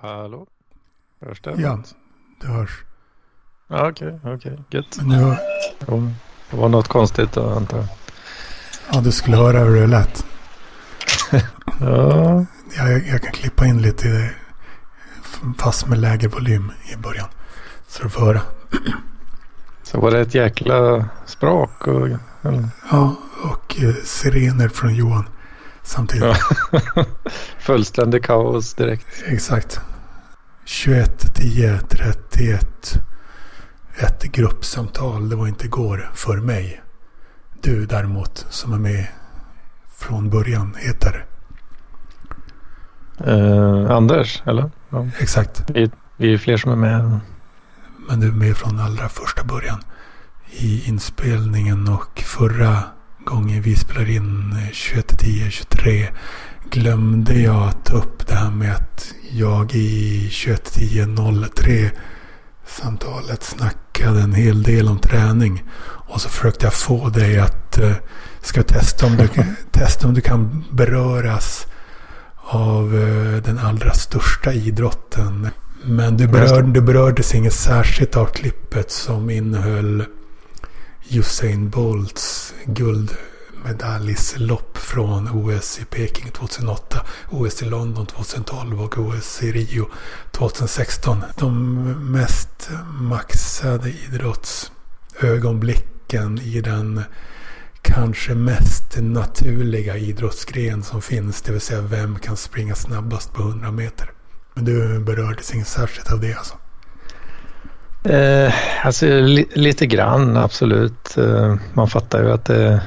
Hallå? Hörs det? Ja, det hörs. Ja, Okej, okej. Gött. Men nu, Jo, Det var något konstigt då antar jag. ja, du skulle höra hur det lät. Ja, Jag, jag kan klippa in lite det, fast med lägre volym i början. Så du får höra. så var det ett jäkla sprak och... Eller? Ja, och eh, sirener från Johan samtidigt. Ja. Fullständig kaos direkt. Exakt. 21, 10, 31. Ett gruppsamtal. Det var inte igår för mig. Du däremot som är med från början heter. Eh, Anders, eller? Ja. Exakt. Vi, vi är fler som är med. Men du är med från allra första början i inspelningen och förra gången vi spelade in eh, 21, 10, 23 glömde jag att ta upp det här med att jag i 21, 10, 03 samtalet snackade en hel del om träning. Och så försökte jag få dig att eh, ska testa om, du, testa om du kan beröras av eh, den allra största idrotten. Men du, berör, du berördes inget särskilt av klippet som innehöll Usain Bolts guldmedaljslopp från OS i Peking 2008, OS i London 2012 och OS i Rio 2016. De mest maxade idrottsögonblicken i den kanske mest naturliga idrottsgren som finns. Det vill säga vem kan springa snabbast på 100 meter. Men du berördes inget särskilt av det alltså? Eh, alltså li, lite grann absolut. Eh, man fattar ju att det är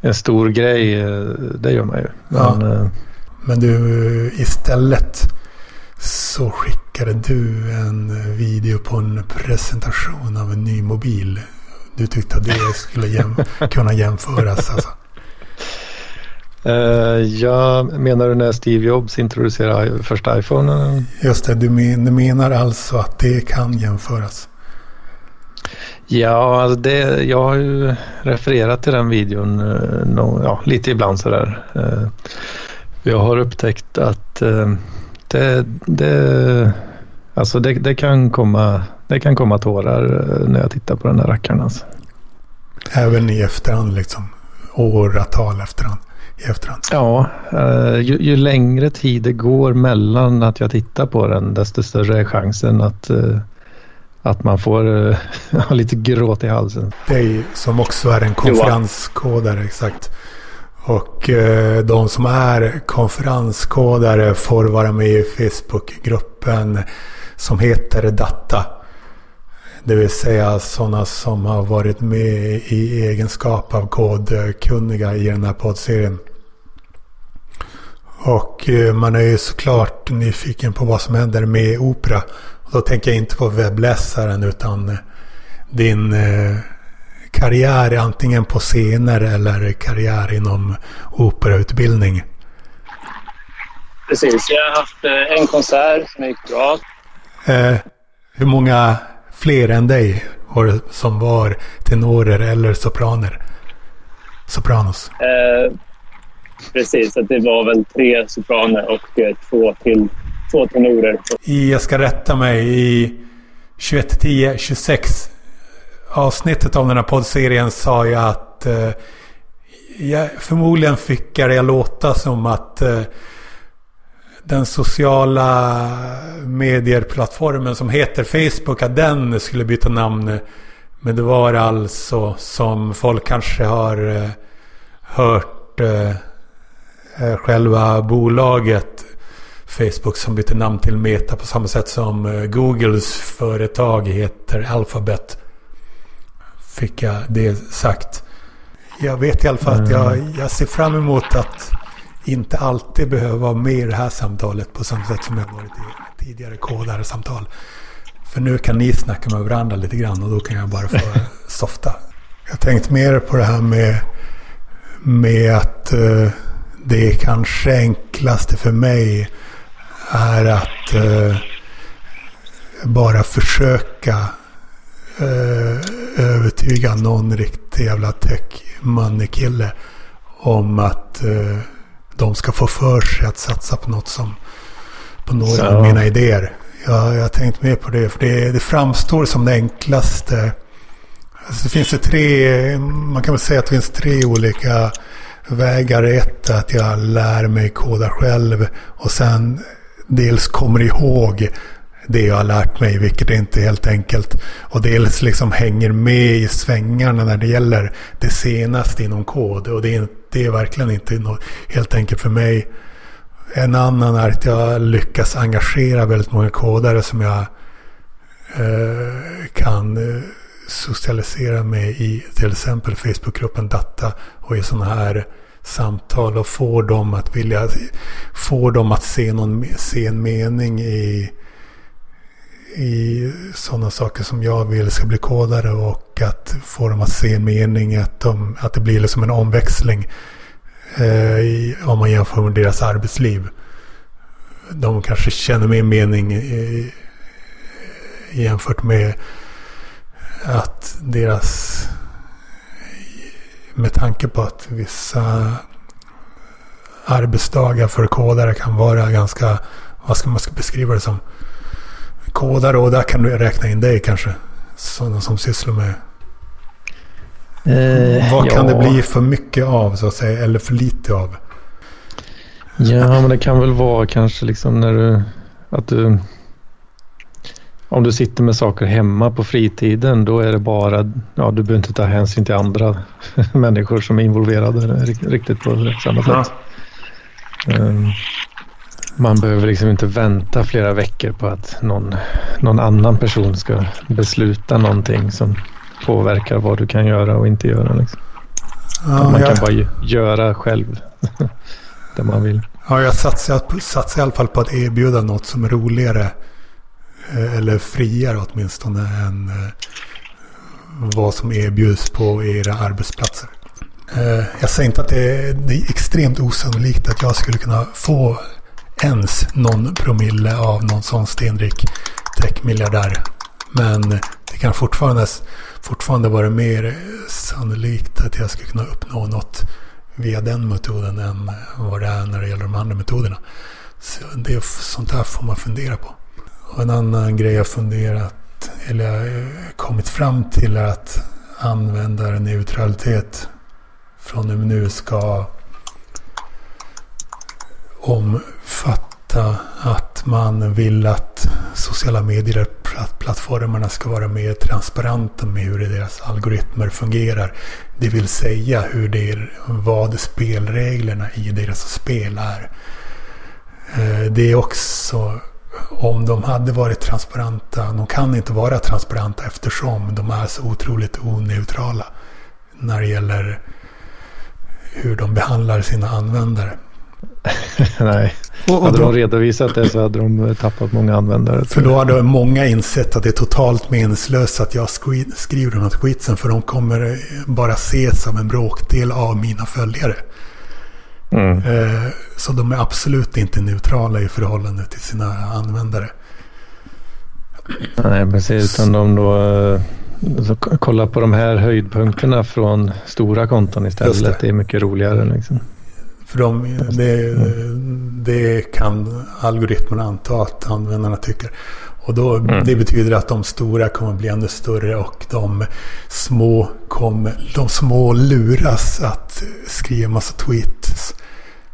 en stor grej. Eh, det gör man ju. Ja. Men, eh, Men du, istället så skickade du en video på en presentation av en ny mobil. Du tyckte att det skulle jäm kunna jämföras alltså. Eh, ja, menar du när Steve Jobs introducerade första iPhone? Just det, du, men, du menar alltså att det kan jämföras? Ja, alltså det, jag har ju refererat till den videon eh, ja, lite ibland sådär. Eh, Jag har upptäckt att det, det, alltså det, det, kan komma, det kan komma tårar när jag tittar på den här rackaren. Alltså. Även i efterhand liksom. Åratal efterhand. I efterhand. Ja, eh, ju, ju längre tid det går mellan att jag tittar på den desto större är chansen att, eh, att man får eh, ha lite gråt i halsen. Dig som också är en konferenskodare, exakt. Och de som är konferenskodare får vara med i Facebookgruppen som heter Data. Det vill säga sådana som har varit med i egenskap av kodkunniga i den här poddserien. Och eh, man är ju såklart nyfiken på vad som händer med Opera. Och då tänker jag inte på webbläsaren utan eh, din eh, karriär antingen på scener eller karriär inom operautbildning. Precis, jag har haft en konsert som gick bra. Eh, hur många fler än dig var som var tenorer eller sopraner? Sopranos. Eh, precis, att det var väl tre sopraner och eh, två till två tenorer. I, jag ska rätta mig, i 2110 26 avsnittet av den här poddserien sa jag att eh, jag, förmodligen fick jag det låta som att eh, den sociala medieplattformen som heter Facebook, att den skulle byta namn. Men det var alltså som folk kanske har eh, hört eh, eh, själva bolaget Facebook som bytte namn till Meta på samma sätt som Googles företag heter Alphabet. Fick jag det sagt. Jag vet i alla fall att jag, jag ser fram emot att inte alltid behöva vara med i det här samtalet på samma sätt som jag varit i tidigare kodare samtal. För nu kan ni snacka med varandra lite grann och då kan jag bara få softa. Jag har tänkt mer på det här med, med att eh, det kanske enklaste för mig är att eh, bara försöka eh, övertyga någon riktig jävla tech kille om att eh, de ska få för sig att satsa på något som på några så. av mina idéer. Jag, jag har tänkt mer på det. För det, det framstår som det enklaste. Alltså det finns det tre, man kan väl säga att det finns tre olika vägar. Ett är att jag lär mig koda själv. Och sen dels kommer ihåg det jag har lärt mig, vilket är inte är helt enkelt. Och dels liksom hänger med i svängarna när det gäller det senaste inom kod. Och det är, det är verkligen inte något helt enkelt för mig. En annan är att jag lyckas engagera väldigt många kodare som jag eh, kan eh, socialisera mig i till exempel Facebookgruppen Data och i sådana här samtal och få dem att vilja få dem att se, någon, se en mening i, i sådana saker som jag vill ska bli kodare och att få dem att se en mening, att, de, att det blir liksom en omväxling eh, i, om man jämför med deras arbetsliv. De kanske känner mer mening i, jämfört med att deras med tanke på att vissa arbetsdagar för kodare kan vara ganska, vad ska man beskriva det som? Kodare och där kan du räkna in dig kanske. Sådana som sysslar med. Eh, vad kan ja. det bli för mycket av så att säga, eller för lite av? Ja, men det kan väl vara kanske liksom när du, att du om du sitter med saker hemma på fritiden då är det bara, ja du behöver inte ta hänsyn till andra människor som är involverade riktigt på samma sätt. Ja. Um, man behöver liksom inte vänta flera veckor på att någon, någon annan person ska besluta någonting som påverkar vad du kan göra och inte göra. Liksom. Ja, man kan bara göra själv det man vill. Ja, jag satsar, satsar i alla fall på att erbjuda något som är roligare Eh, eller friare åtminstone än eh, vad som erbjuds på era arbetsplatser. Eh, jag säger inte att det är, det är extremt osannolikt att jag skulle kunna få ens någon promille av någon sån stenrik techmiljardär. Men det kan fortfarande, fortfarande vara mer sannolikt att jag skulle kunna uppnå något via den metoden än vad det är när det gäller de andra metoderna. Så det är sånt här får man fundera på. Och en annan grej jag funderat, eller kommit fram till är att användarneutralitet från och med nu ska om fatta att man vill att sociala medier-plattformarna ska vara mer transparenta med hur deras algoritmer fungerar. Det vill säga hur det är, vad spelreglerna i deras spel är. Eh, det är också om de hade varit transparenta. De kan inte vara transparenta eftersom de är så otroligt oneutrala när det gäller hur de behandlar sina användare. Nej, och, och hade då, de redovisat det så hade de tappat många användare. För då hade många insett att det är totalt meningslöst att jag skriver den här skitsen. För de kommer bara ses som en bråkdel av mina följare. Mm. Eh, så de är absolut inte neutrala i förhållande till sina användare. Nej, precis. Utan de då så kolla på de här höjdpunkterna från stora konton istället. Det. det. är mycket roligare. Liksom. För de, det, det, kan algoritmerna anta att användarna tycker. Och då, mm. Det betyder att de stora kommer bli ännu större och de små, kommer, de små luras att skriva massa tweets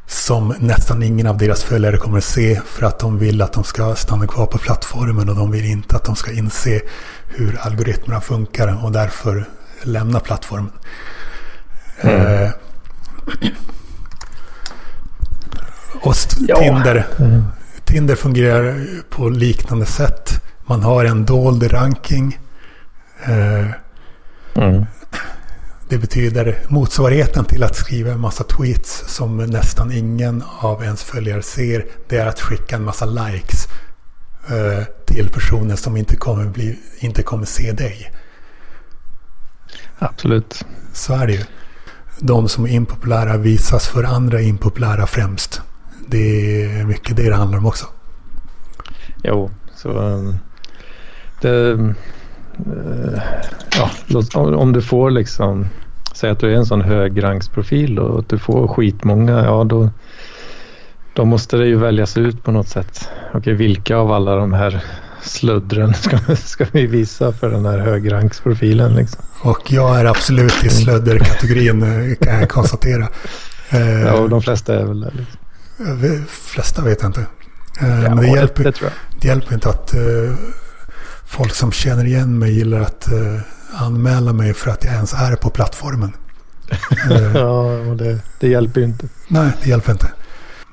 som nästan ingen av deras följare kommer att se för att de vill att de ska stanna kvar på plattformen och de vill inte att de ska inse hur algoritmerna funkar och därför lämna plattformen. Mm. Eh, och Tinder, mm. Tinder fungerar på liknande sätt. Man har en dold ranking. Eh, mm. Det betyder motsvarigheten till att skriva en massa tweets som nästan ingen av ens följare ser. Det är att skicka en massa likes eh, till personer som inte kommer, bli, inte kommer se dig. Absolut. Så är det ju. De som är impopulära visas för andra impopulära främst. Det är mycket det det handlar om också. Jo, så um, det Eh, ja, om du får liksom, säg att du är en sån högrangsprofil och att du får skitmånga, ja då Då måste det ju väljas ut på något sätt. Okej, vilka av alla de här sluddren ska, ska vi visa för den här högranksprofilen? Liksom? Och jag är absolut i slödderkategorin eh, kan jag konstatera. Eh, Ja, och de flesta är väl där. Liksom. De flesta vet jag inte. Eh, Ja, men det hjälper, det det hjälper inte att eh, folk som känner igen mig gillar att eh, anmäla mig för att jag ens är på plattformen. Eh, Ja, och det, det hjälper ju inte. nej, det hjälper inte.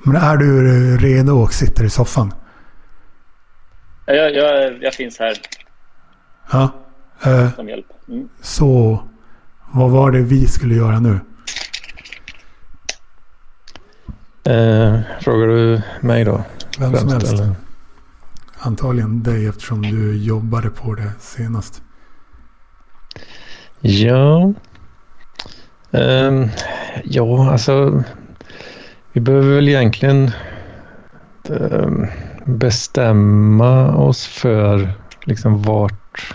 Men är du redo och sitter i soffan? Ja, Jag, jag, jag finns här Ja. Som hjälp. Mm. så vad var det vi skulle göra nu? Eh, frågar du mig då? Vem som helst. eller? Antagligen dig eftersom du jobbade på det senast. Ja. Ehm, ja, alltså. Vi behöver väl egentligen ehm, bestämma oss för liksom vart,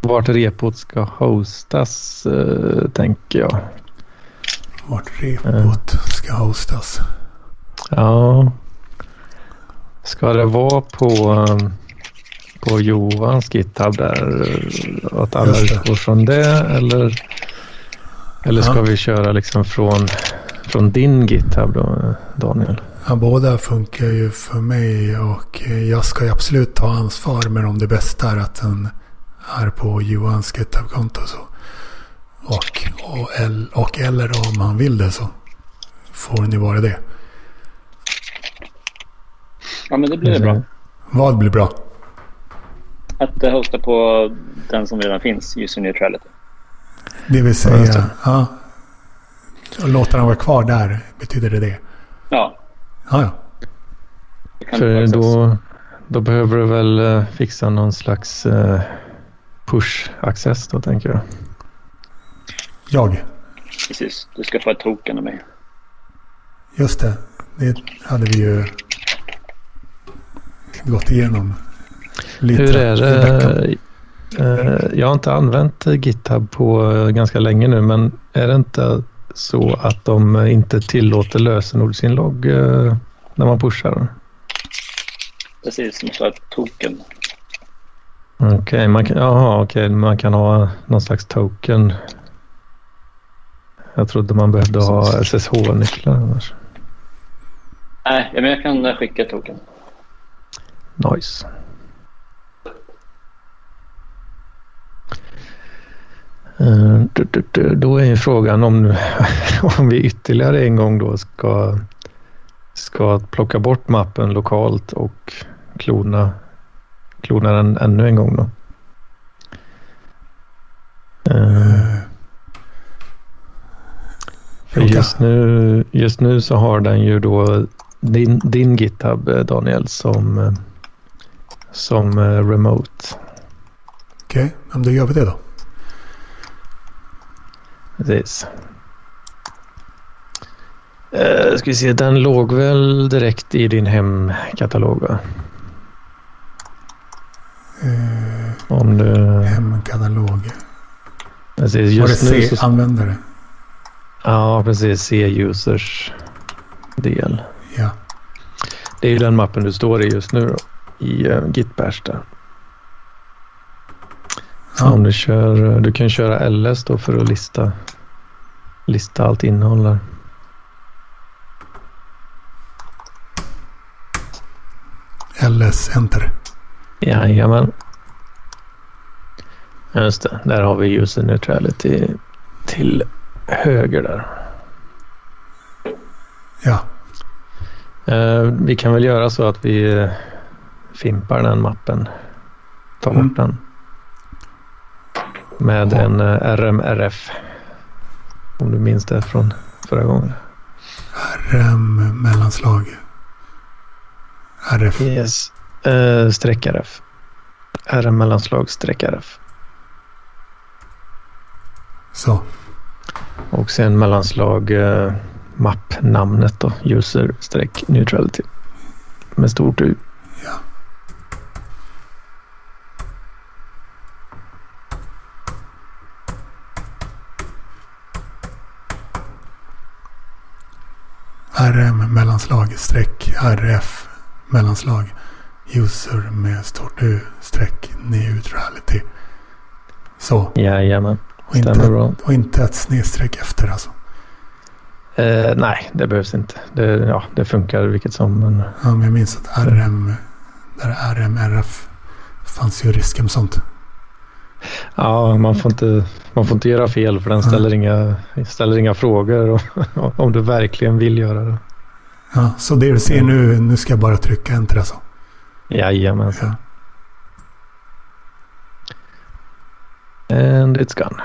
vart repot ska hostas, eh, tänker jag. Vart repot ska hostas. Ja. Ska det vara på, ehm, på Johans GitHub där? eh, Att alla utgår från det? Eller, eller ska Ja. vi köra liksom från, från din GitHub då, Daniel? Ja, båda funkar ju för mig och jag ska ju absolut ta ansvar. Men om det bästa är att den är på Johans GitHub-konto så. Och, och, och eller om han vill det så får ni vara det. Ja, men det blir bra. Vad blir bra? Att eh, hosta på den som redan finns, user neutrality. Det vill just säga, det. ja. Låta den vara kvar där, betyder det det? Ja, Ja, ja. det För då, då behöver du väl eh, fixa någon slags eh, push-access då tänker jag. Jag. Precis. Du ska få ett token av mig. Just det. Det hade vi ju gått igenom. Lite Hur är det? Eh, jag har inte använt GitHub på eh, ganska länge nu men är det inte så att de inte tillåter lösenordsinlogg eh, när man pushar? Precis, ha ett token. Okej, man, kan, jaha, okej, man kan ha någon slags token. Jag trodde man behövde ha SSH-nycklar annars. Nej, men jag kan skicka token. Nice. Eh, då är ju frågan om, om vi ytterligare en gång då ska, ska plocka bort mappen lokalt och klona, klona den ännu en gång då. Eh, för just nu, just nu så har den ju då din, din GitHub eh, Daniel som, som eh, remote. Okej, men då gör vi det då. Precis. Eh, ska vi se, den låg väl direkt i din hemkatalog va? Eh, Om du... hemkatalog. Precis, Var det just nu så... C-användare? Ja, precis. C-users del. Ja. Det är ju den mappen du står i just nu då, i uh, Git Bash där. Så Ja. om du kör, du kan köra ls då för att lista, lista allt innehåll där. LS enter. Jajamän. Just det, där har vi user neutrality till höger där. Ja. Eh, vi kan väl göra så att vi eh, fimpar den mappen. Tar bort Mm. den. Med Ja. en eh, RMRF. Om du minns det från förra gången. RM mellanslag. RF. Yes. Uh, streck RF. RM mellanslag streck RF. Så. Och sen mellanslag uh, mappnamnet då. User streck neutrality. Med stort U. Ja. RM mellanslag streck RF mellanslag user med stort U-streck neutrality. Så. Jajamän. Och inte, Stämmer bra. och inte ett snedstreck efter alltså. Eh, nej, det behövs inte. Det, ja, det funkar vilket som. Men... Ja, men jag minns att RM, där RM, RF fanns ju risker med sånt. Ja, man får inte, man får inte göra fel för den ställer, inga, ställer inga frågor och, om du verkligen vill göra det. Ja, så det du ser nu, nu ska jag bara trycka enter alltså. Jajamensan. Ja. And it's gone.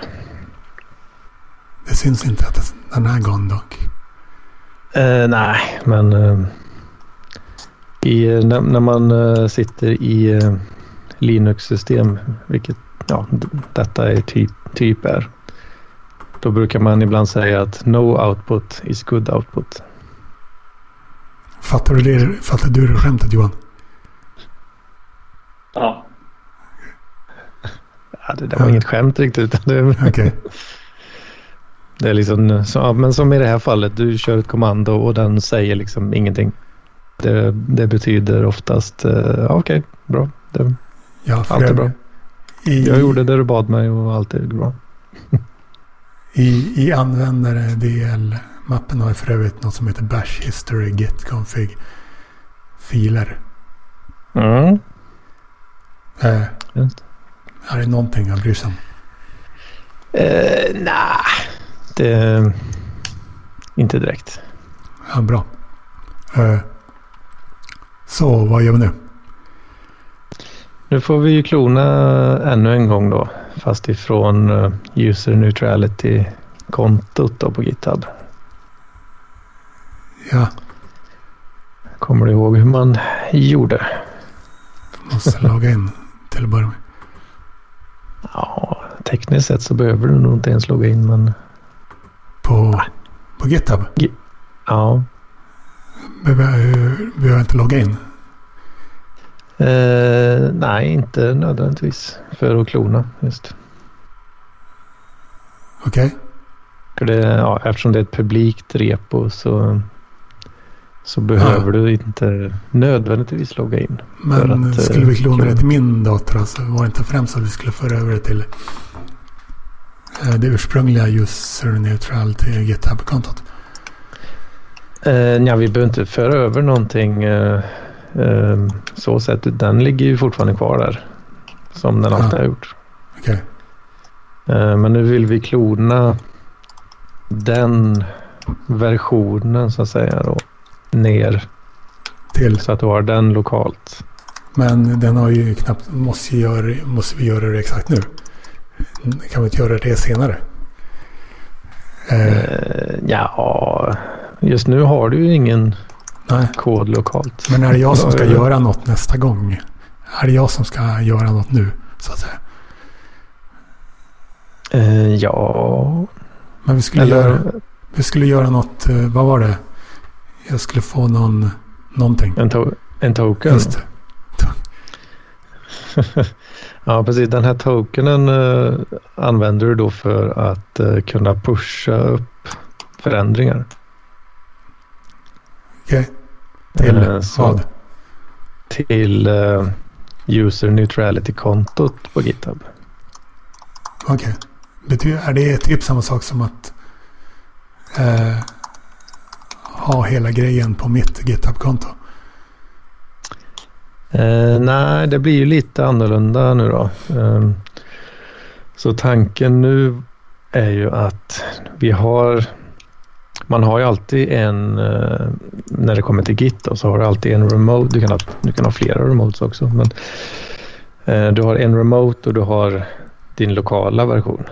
Det syns inte att den är gone dock. Eh, nej, men eh, i, när, när man eh, sitter i eh, Linux-system, vilket ja, detta är typ, typ är, då brukar man ibland säga att no output is good output. Fattar du det, fattar du det skämtet Johan? Ja. Ja, det där var inget skämt riktigt. utan Det, Okej. det är liksom, så, ja, men som i det här fallet, du kör ett kommando och den säger liksom ingenting. Det, det betyder oftast, eh, ja, okej, bra. Det, Ja, allt är bra. I, Jag gjorde det du bad mig och allt är bra. I, i användare DL-mappen har för övrigt något som heter bash history git config filer. Mm. Eh, är det någonting jag bryr sig om? Eh, nej, det... Inte direkt. Ja, bra. Eh, så vad gör vi nu? Nu får vi ju klona ännu en gång då. Fast ifrån eh, user neutrality-kontot på GitHub. Ja, Kommer du ihåg hur man gjorde? måste logga in till att börja med. Ja, tekniskt sett så behöver du nog inte ens logga in men På, på GitHub? ja. Behöver jag, inte logga in? Eh, nej, inte nödvändigtvis för att klona just. Okej. För det, ja, eftersom det är ett publikt repo så, så behöver du inte nödvändigtvis logga in. Men att, eh, skulle vi klona det till min dator alltså, var det inte främst att vi skulle föra över det till eh, det ursprungliga user neutrality GitHub-kontot? Eh, ja, vi behöver inte föra över någonting så sett. Den ligger ju fortfarande kvar där. Som den Ja. alltid har gjort. Eh, men nu vill vi klona den versionen så att säga då, ner Till. så att du har den lokalt. Men den har ju knappt, måste, göra, måste vi göra det exakt nu? Kan vi inte göra det senare? Eh, Eh, ja, just nu har du ju ingen nej, kod lokalt. men är det jag som ska göra något nästa gång? Är det jag som ska göra något nu? Så att säga. Eh, ja, Men vi skulle, eller göra, vi skulle göra något, eh, vad var det? Jag skulle få någon, någonting. en, to- en token. Just det. Ja, precis. Den här tokenen eh, använder du då för att eh, kunna pusha upp förändringar. Okej. Till Eh, så- vad? Till eh, user neutrality-kontot på GitHub. Okej. Betyder, är det typ samma sak som att ha hela grejen på mitt GitHub-konto? Eh, nej, det blir ju lite annorlunda nu då. Eh, så tanken nu är ju att vi har man har ju alltid en, eh, när det kommer till Git då, så har du alltid en remote. Du kan ha, du kan ha flera remotes också. Men, eh, du har en remote och du har din lokala version.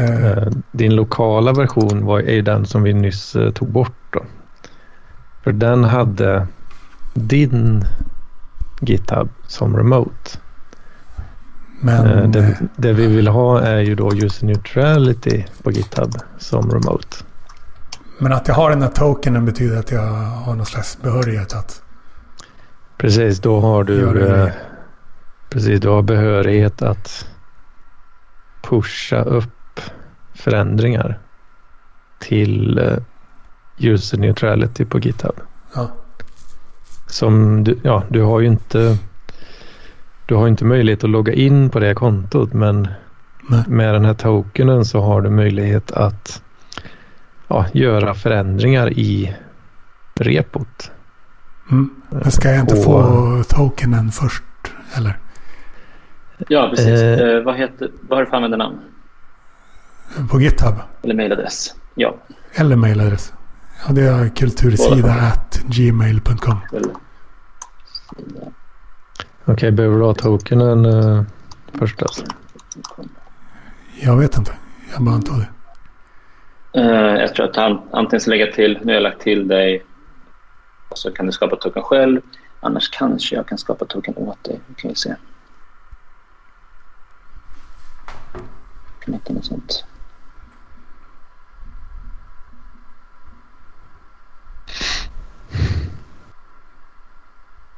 Eh, Eh, din lokala version var, är ju den som vi nyss eh, tog bort. Då. För den hade din GitHub som remote. men det, det vi vill ha är ju då user neutrality på GitHub som remote. men att jag har den här tokenen betyder att jag har någon slags behörighet att... Precis, då har du, eh, precis, du har behörighet att pusha upp förändringar till eh, user neutrality på GitHub. Ja. Som du, ja, du har ju inte du har inte möjlighet att logga in på det kontot men Nej. med den här tokenen så har du möjlighet att ja, göra förändringar i repot. Mm. Men ska jag inte På- få tokenen först? Eller? Ja, precis. Eh. Eh, vad, heter, vad har du för användarnamn? På GitHub? Eller mailadress? Ja, Eller mailadress? Ja, det är kultursida at gmail.com. Okej, behöver du ha tokenen eh, först alltså? Jag vet inte. Jag bara antar det. Eh, jag tror att han antingen ska lägga till, nu har jag lagt till dig, och så kan du skapa token själv. Annars kanske jag kan skapa token åt dig. Vi kan vi se. Kan hitta något sånt.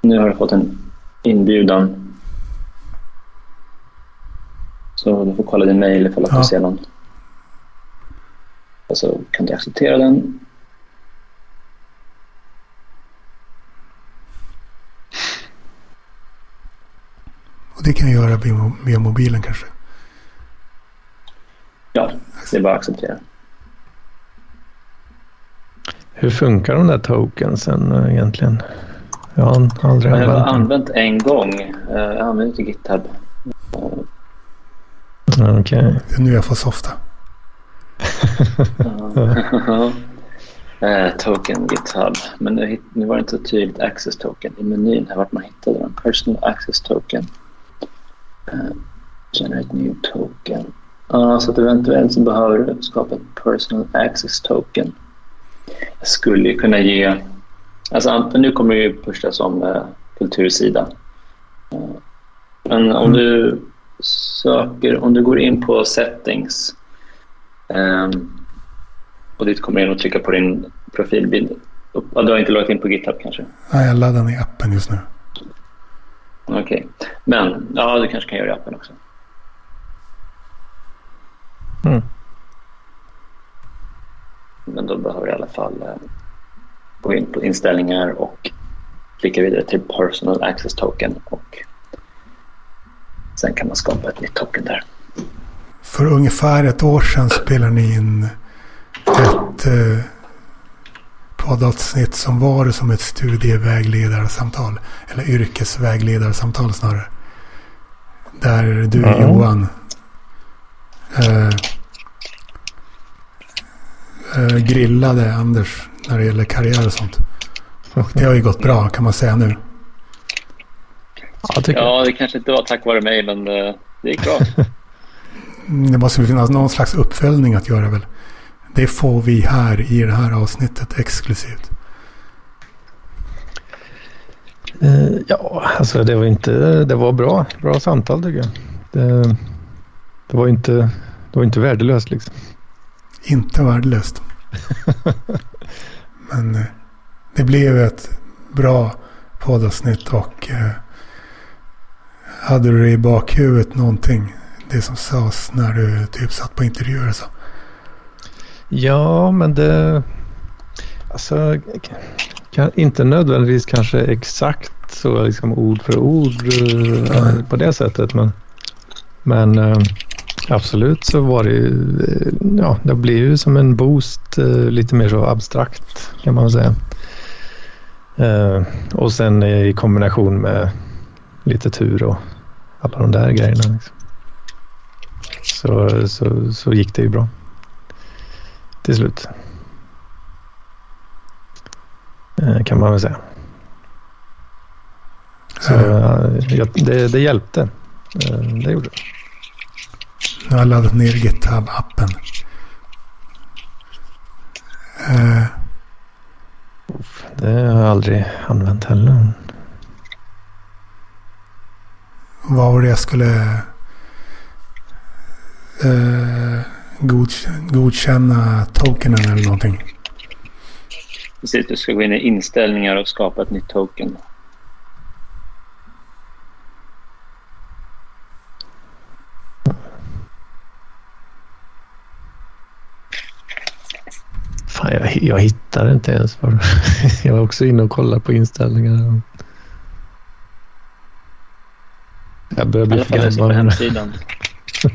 Nu har du fått en inbjudan. Så du får kolla din mail ifall att Ja. du ser någon. Och så kan du acceptera den. Och det kan jag göra via, via mobilen kanske. Ja, det är bara att acceptera. Hur funkar de där tokensen eh, egentligen? Jag har aldrig Jag har använt använt en gång. Eh, Jag använder inte GitHub. Okej. Det är nu jag får softa. Eh, token GitHub. Men nu, nu var det inte så tydligt access token i menyn här vart man hittade den. Personal access token. Eh, generate new token. Ja, så att eventuellt så behöver du skapa ett personal access token. Jag skulle ju kunna ge... Alltså nu kommer ju pusha som eh, kultursida. Eh, men om Mm. du söker, om du går in på settings ehm, och dit kommer in och trycka på din profilbild. Ja, du har inte loggat in på GitHub kanske? Nej, jag laddar ner appen just nu. Okej. Men ja, du kanske kan göra det i appen också. Mm. Men då behöver du i alla fall eh, gå in på inställningar och klicka vidare till Personal Access Token och sen kan man skapa ett nytt token där. För ungefär ett år sedan spelade ni in ett eh, poddavsnitt som var som ett studievägledarsamtal. Eller yrkesvägledarsamtal snarare. Där du Ja. Johan eh, eh, grillade Anders när det gäller karriär och sånt. Och det har ju gått bra kan man säga nu. Ja. Ja, det kanske inte var tack vare mig, men eh, det gick bra. Det måste finnas någon slags uppföljning att göra väl. Det får vi här i det här avsnittet exklusivt. Eh, Ja, alltså det var inte, det var bra, bra samtal tycker jag. Det, det var inte, det var inte värdelöst liksom. Inte värdelöst. Men eh, det blev ett bra poddavsnitt och eh, hade du i bakhuvudet någonting? Det som sades när du typ satt på intervjuer så. Ja, men det, alltså kan, inte nödvändigtvis kanske exakt så liksom ord för ord Nej. på det sättet. Men, men absolut så var det ju, eh, ja, det blir ju som en boost, eh, lite mer så abstrakt kan man säga. Eh, och sen i kombination med lite tur och alla de där grejerna. Liksom. Så, så, så gick det ju bra till slut. Kan man väl säga. Så ja, det, det hjälpte. Det gjorde det. Nu har jag laddat ner GitHub-appen. Eh, Det har jag aldrig använt heller. vad var det jag skulle eh, godk- godkänna tokenen eller någonting? Precis, du ska gå in i inställningar och skapa ett nytt token. Fan, jag, jag hittar inte ens. Jag var också inne och kollade på inställningar. Jag börjar bli för gammal. på hemsidan.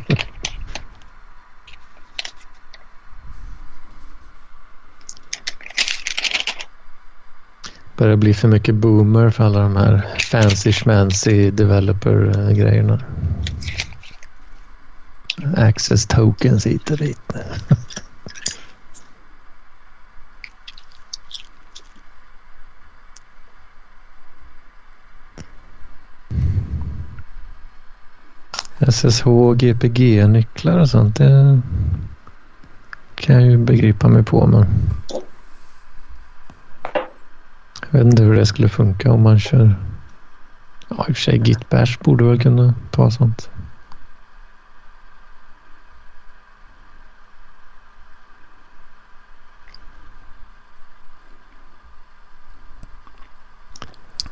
börjar bli för mycket boomer för alla de här fancy schmancy developer-grejerna. Access tokens hit och dit. SSH, GPG-nycklar och sånt. Det kan jag ju begripa mig på. Men jag vet inte hur det skulle funka om man kör... Ja, i och för sig Git Bash borde väl kunna ta sånt.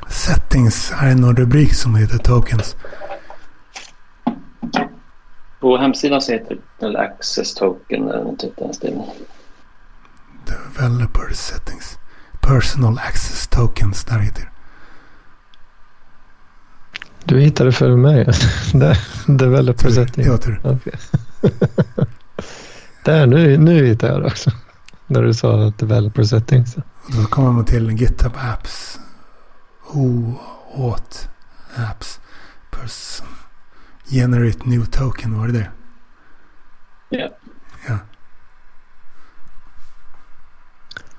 Settings är en någon rubrik som heter Tokens. På hemsidan så heter det Access Token eller något typ den stilen. Developer Settings. Personal Access Tokens, där heter. Du hittade före mig. Developer Settings. Ja, tur. Okay. Där, nu, nu hittade jag det också. När du sa Developer Settings. Då kommer man till GitHub Apps. O, åt, apps, person. Generate new token, var det det? Ja. Ja.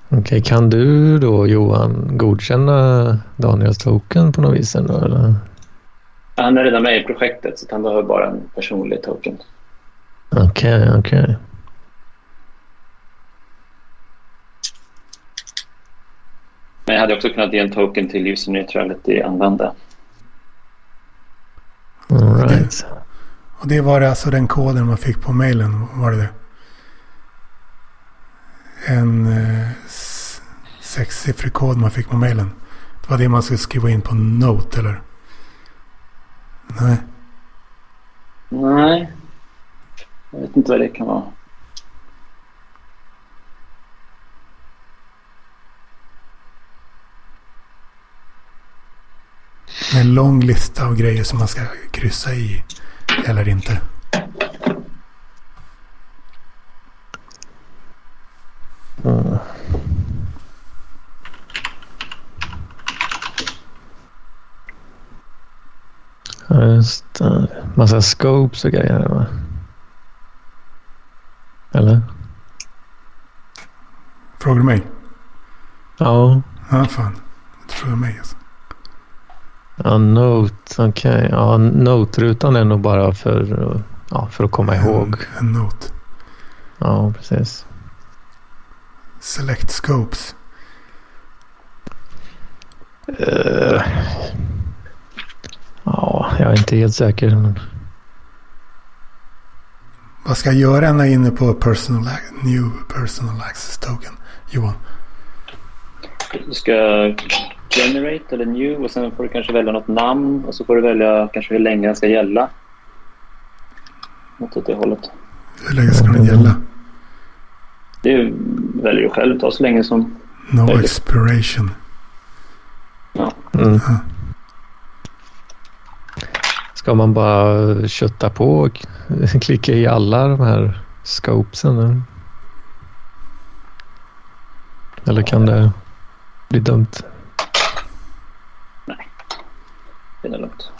Okej, okay, kan du då Johan godkänna Daniels token på något vis? Ändå, eller? Han är redan med i projektet så han behöver bara en personlig token. Okej, okay, okej. Okay. Men jag hade också kunnat ge en token till user neutrality-användare. All right. Och det var alltså den koden man fick på mailen, var det det? En eh, sexsiffrig kod man fick på mailen. Det var det man skulle skriva in på Note, eller? Nej. Nej. Jag vet inte vad det kan vara. En lång lista av grejer som man ska kryssa i. Eller inte. Mm. Just det. Massa scopes och grejer va? Eller? Frågar du mig? Ja. Ja, fan. Du frågar mig alltså. Ja, Note. Okej. Okay. Ja, Note-rutan är nog bara för, ja, för att komma ihåg. En Note. Ja, precis. Select Scopes. Uh, ja, jag är inte helt säker. Men... Vad ska jag göra när jag är inne på personal, New Personal Access Token? Johan? Du ska generate eller new och sen får du kanske välja något namn och så får du välja kanske hur länge den ska gälla. Något åt det hållet. Hur länge ska den gälla? Det väljer du själv. Ta så länge som No möjligt. expiration. Ja. Mm. ja. Ska man bara kötta på och klicka i alla de här scopesen? Eller kan det bli dumt? det är lugnt.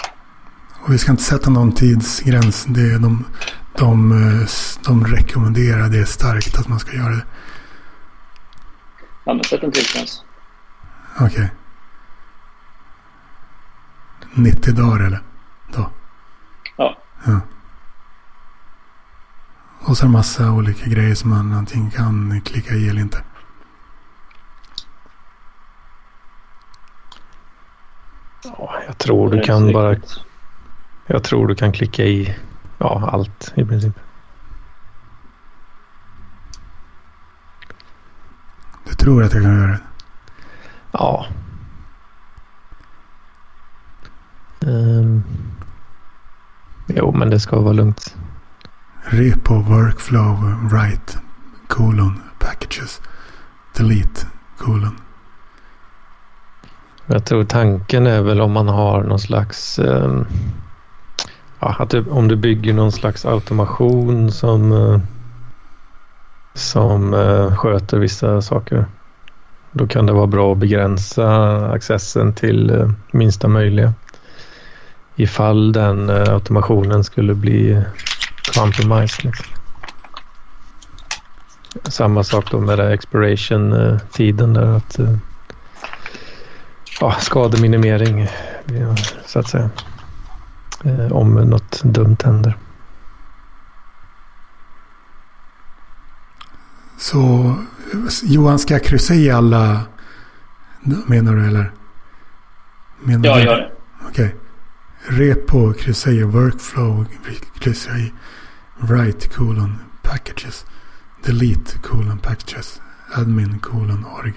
Och vi ska inte sätta någon tidsgräns. Det är de, de, de rekommenderar det starkt att man ska göra det. Ja, men sätt en tidsgräns. Okej. Okay. 90 dagar eller? Då? Ja. ja. Och så en massa olika grejer som man antingen kan klicka i eller inte. Ja, jag tror du kan bara... Jag tror du kan klicka i ja, allt i princip. Du tror att jag kan göra det? Ja. Um, jo, men det ska vara lugnt. Repo workflow write colon packages. delete, kolon. Jag tror tanken är väl om man har någon slags... Eh, ja, att du, om du bygger någon slags automation som, eh, som eh, sköter vissa saker. Då kan det vara bra att begränsa accessen till eh, minsta möjliga. Ifall den eh, automationen skulle bli compromised. Liksom. Samma sak då med expiration-tiden eh, där. att eh, ja, Skademinimering så att säga. Eh, om något dumt händer. Så Johan, ska jag kryssa i alla menar du eller? Menar Ja, du? gör det. Okej. Repo kryssa i workflow kryssa i write colon packages. Delete colon packages. Admin colon org.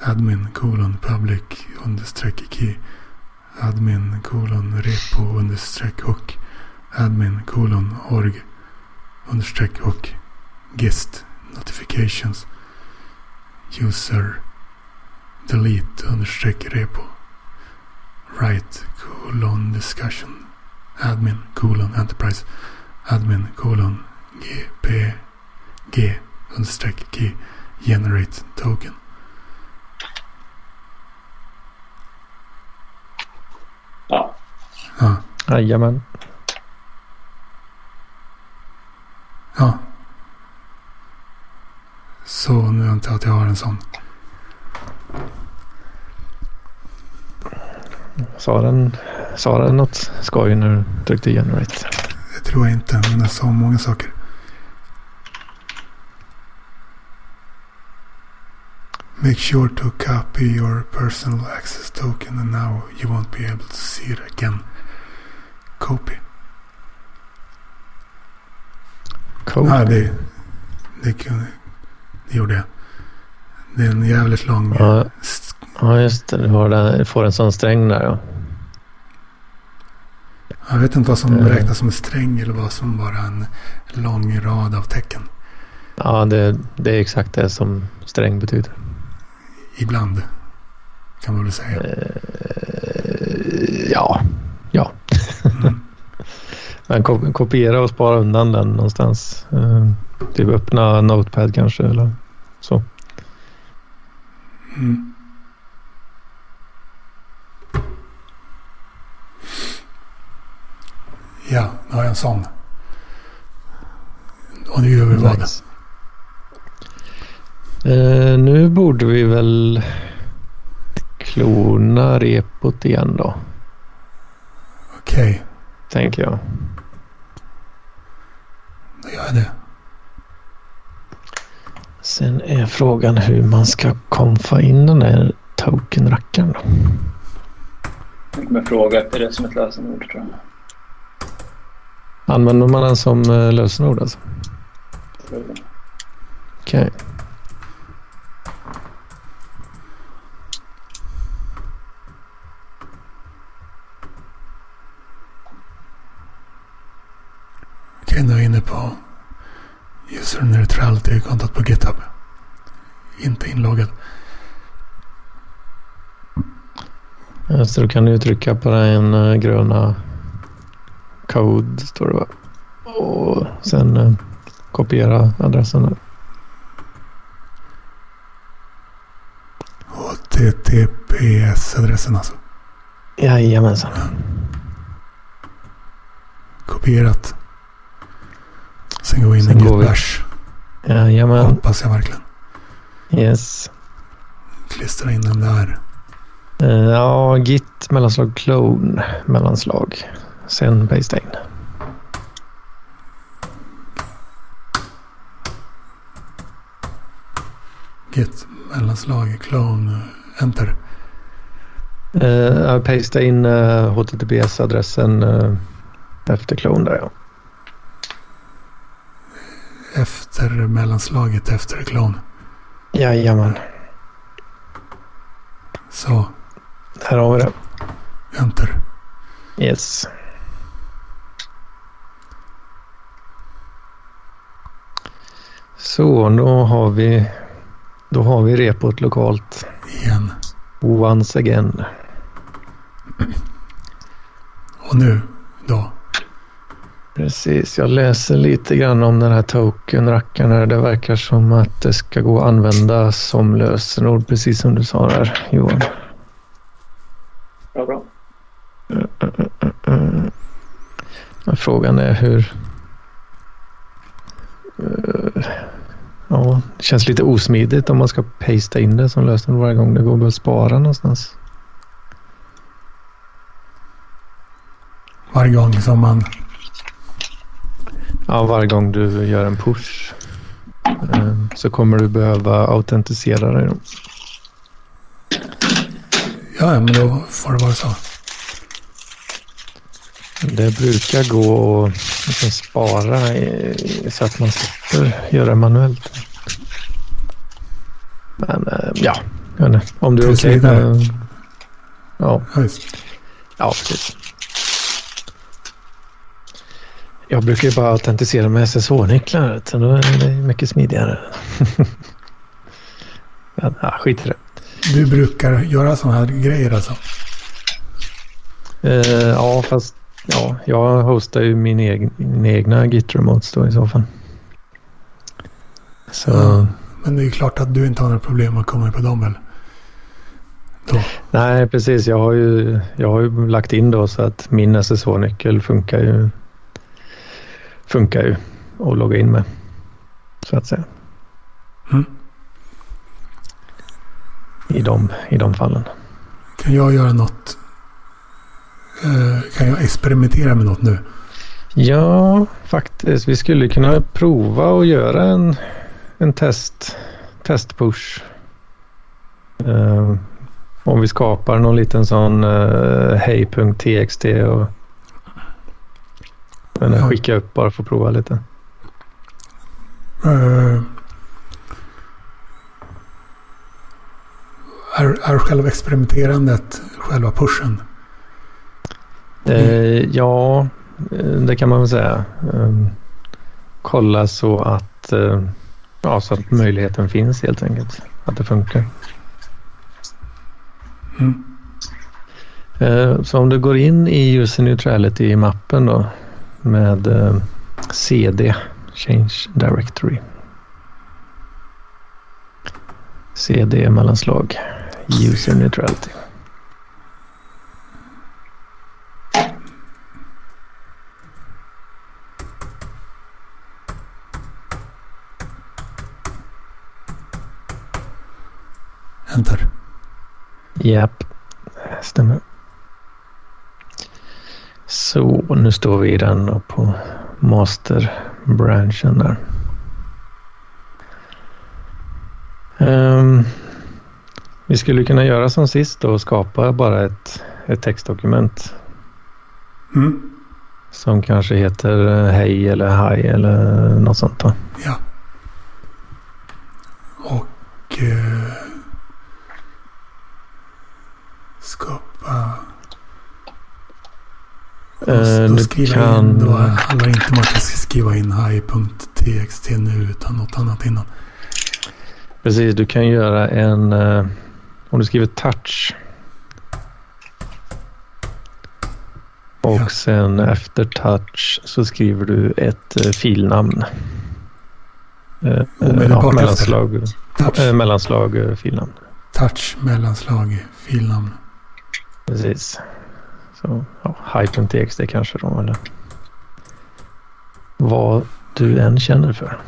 Admin colon public understreck key. Admin colon repo understreck hook. Admin colon org understreck hook. Gist notifications. User delete understreck repo. Write colon discussion. Admin colon enterprise. Admin colon gp g understreck key. Generate token. Ja. Jajamän. Ja. Så nu antar jag att jag har en sån. Sa den, sa den något skoj när du tryckte generate? Det tror jag inte, men jag sa många saker. Make sure to copy your personal access token and now you won't be able to see it again. Copy. Cool. Ja, det, det, det gjorde jag. Det är en jävligt lång... Ja. Ja, just det. Du har du får en sån sträng där ja. Jag vet inte vad som Mm. räknas som en sträng eller vad som bara en lång rad av tecken. Ja, det, det är exakt det som sträng betyder. Ibland. Kan man väl säga. Eh, ja. Men ko- kopiera och spara undan den någonstans. Eh, typ öppna Notepad kanske eller så. Mm. Ja, nu har jag en sån. Och nu gör vi vad? Nice. Eh, nu borde vi väl klona repot igen då, Okej, tänker jag. Då gör jag det. Sen är frågan hur man ska konfa in den där token-rackaren då. Kommer fråga efter det som ett lösenord tror jag. Använder man den som eh, lösenord alltså? Okej. Okej, nu är jag inne på user neutrality-kontot på GitHub. Inte inloggad. Så då kan du trycka på den eh, gröna code står det va? Och sen eh, kopiera adressen där. HTTPS-adressen alltså. Jajamensan. Kopierat. Sen går vi in i Git-bash. Jajamän. Hoppas jag verkligen. Yes. Klistra in den där. Eh, Ja, git mellanslag clone mellanslag. Sen paste in. Git mellanslag clone enter. Uh, paste in uh, HTTPS-adressen uh, efter clone där ja. Efter mellanslaget efter clone. Jajamän. Så Här har vi det. enter. Yes. Så, då har vi Då har vi repot lokalt. Igen. Once again. Och nu? Precis, jag läser lite grann om den här token-rackaren. Det verkar som att det ska gå att använda som lösenord, precis som du sa där Johan. Bra, bra. Men frågan är hur... Eh, Ja, det känns lite osmidigt om man ska pasta in det som lösenord varje gång. Det går att spara någonstans. Varje gång som man... Ja, varje gång du gör en push eh, så kommer du behöva autentisera dig. Ja, men då får det vara så. Det brukar gå att liksom spara i, så att man slipper göra manuellt. Men eh, ja, jag vet inte. om du är okej vidare. med... Ja, ja, precis. Jag brukar ju bara autentisera med SSH-nycklar. Så då är det mycket smidigare. Men, ja, skit i det. Du brukar göra sådana här grejer alltså? Eh, ja, fast ja, jag hostar ju min, egen, min egna Git remotes då i så fall. Så Ja. Men det är ju klart att du inte har några problem att komma på dem väl? Då. nej, precis. Jag har ju, jag har ju lagt in då så att min SSH-nyckel funkar ju. Funkar ju att logga in med. Så att säga. Mm. I de, i de fallen. Kan jag göra något? Eh, kan jag experimentera med något nu? Ja, faktiskt. Vi skulle kunna prova att göra en, en test, testpush. Eh, om vi skapar någon liten sån uh, hej.txt och men, Ja. skicka upp bara för att prova lite. Eh, är, är själva experimenterandet själva pushen? Eh, ja, eh, det kan man väl säga. Eh, kolla så att, eh, ja, så att möjligheten finns helt enkelt. Att det funkar. Mm. Eh, Så om du går in i user neutrality-mappen då med eh, CD, change directory. CD mellanslag, user neutrality. Enter. Japp, stämmer. Så nu står vi i den då på master-branchen där. Ehm, vi skulle kunna göra som sist och skapa bara ett, ett textdokument Mm. som kanske heter eh, hej eller haj eller något sånt. Då. Ja. Och eh, skapa... Eh, då du skriva kan- in, då handlar det inte om att jag ska skriva in hi.txt nu utan något annat innan. Precis, du kan göra en... eh, om du skriver touch. Och Ja. sen efter touch så skriver du ett eh, filnamn. Omedelbart efter. mellanslag, Touch, eh, mellanslag filnamn. touch mellanslag, filnamn. Precis. Så ja, hi.txt kanske då eller vad du än känner för.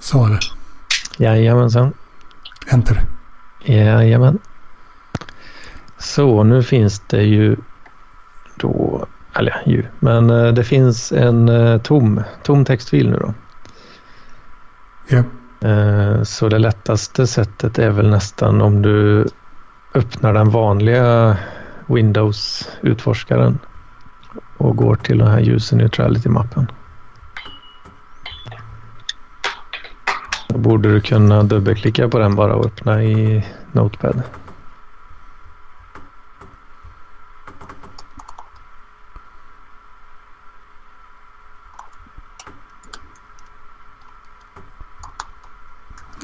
Så eller? Jajamensan. Enter. Jajamän. Så nu finns det ju då, eller ju, men eh, det finns en eh, tom, tom textfil nu då. Ja. Eh, så det lättaste sättet är väl nästan om du öppnar den vanliga Windows-utforskaren och går till den här user neutrality-mappen. Då borde du kunna dubbelklicka på den bara och öppna i Notepad.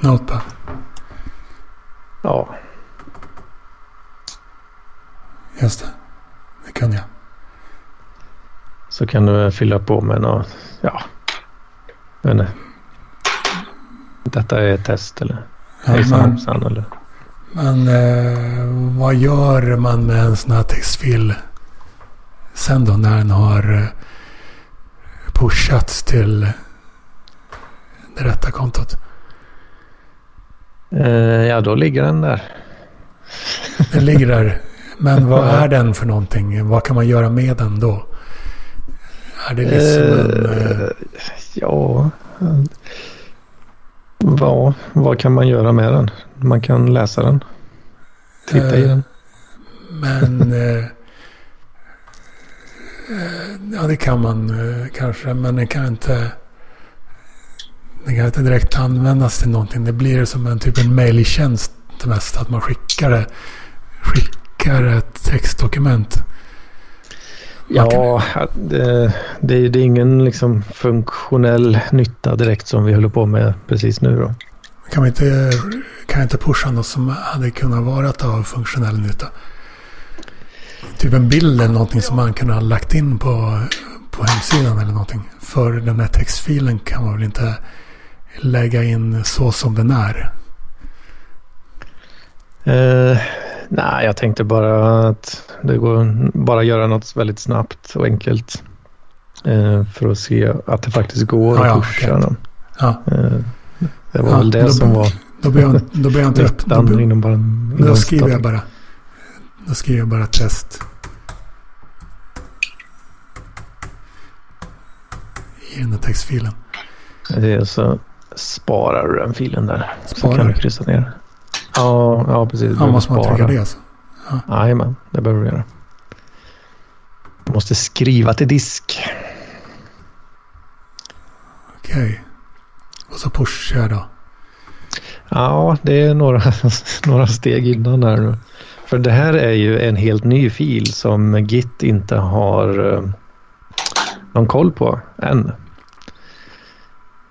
Notepad. Ja, Just det. Det kunde jag. så kan du fylla på med något, ja, jag vet inte. Detta är ett test eller? Ja, Hejsan men, hoppsan eller? men eh, vad gör man med en sån här textfil sen då när den har eh, pushats till det rätta kontot? Eh, ja, då ligger den där. Den ligger där. Men vad är den för någonting? Vad kan man göra med den då? Är det liksom en... Eh, Eh, ja, eh, vad, kan man göra med den? Man kan läsa den. Titta i Eh, den. Men... Eh, ja, det kan man kanske. Men det kan inte... Det kan inte direkt användas till någonting. Det blir som en typ en mejltjänst mest. Att man skickar, skickar ett textdokument. Ja, det, det, är- det är ingen liksom funktionell nytta direkt som vi håller på med precis nu då. Kan vi inte, kan inte pusha något som hade kunnat vara av funktionell nytta? Typ en bild eller någonting som man kunde ha lagt in på, på hemsidan eller någonting. För den här textfilen kan man väl inte lägga in så som den är. Eh, nej, jag tänkte bara att det går bara göra något väldigt snabbt och enkelt. Eh, för att se att det faktiskt går Ja, att ja, pusha okej. dem. Ja, Eh, det var Ja, väl det då- som var då behöver jag, då jag inte öppna. Då, be- inom bara... inom då skriver jag bara. Då skriver jag bara test. I den här textfilen. Det är så sparar du den filen där. Så Sparar? kan du kryssa ner. Ja, ja precis. Ja, måste man trycka det alltså? Jajamän, det behöver du göra. Du måste skriva till disk. Okej. Och så pushar då. Ja, det är några, några steg innan här nu. För det här är ju en helt ny fil som Git inte har eh, någon koll på än.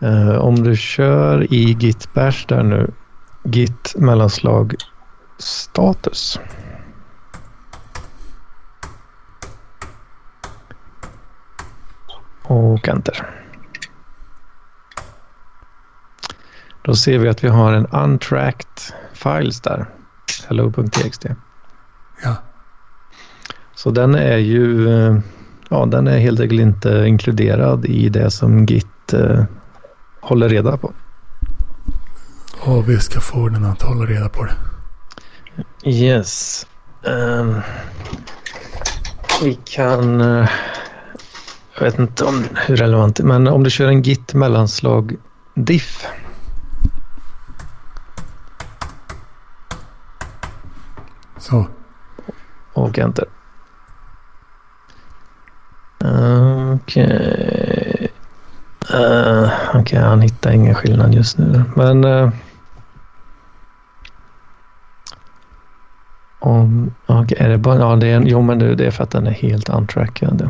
Eh, om du kör i Git bash där nu, Git mellanslag status. Och enter. Då ser vi att vi har en untracked files där. Hello.txt. Ja. Så den är ju eh, ja, den är helt enkelt inte inkluderad i det som Git eh, håller reda på. Och vi ska få den att hålla reda på det. Yes. Ehm, vi kan... eh, jag vet inte om hur relevant det är, men om du kör en git mellanslag diff. Så. och enter. Okej. Uh, Okej, han hittar ingen skillnad just nu. Men... Uh, om... okay, är det bara... Ja, det är, jo, men det, det är för att den är helt untrackad.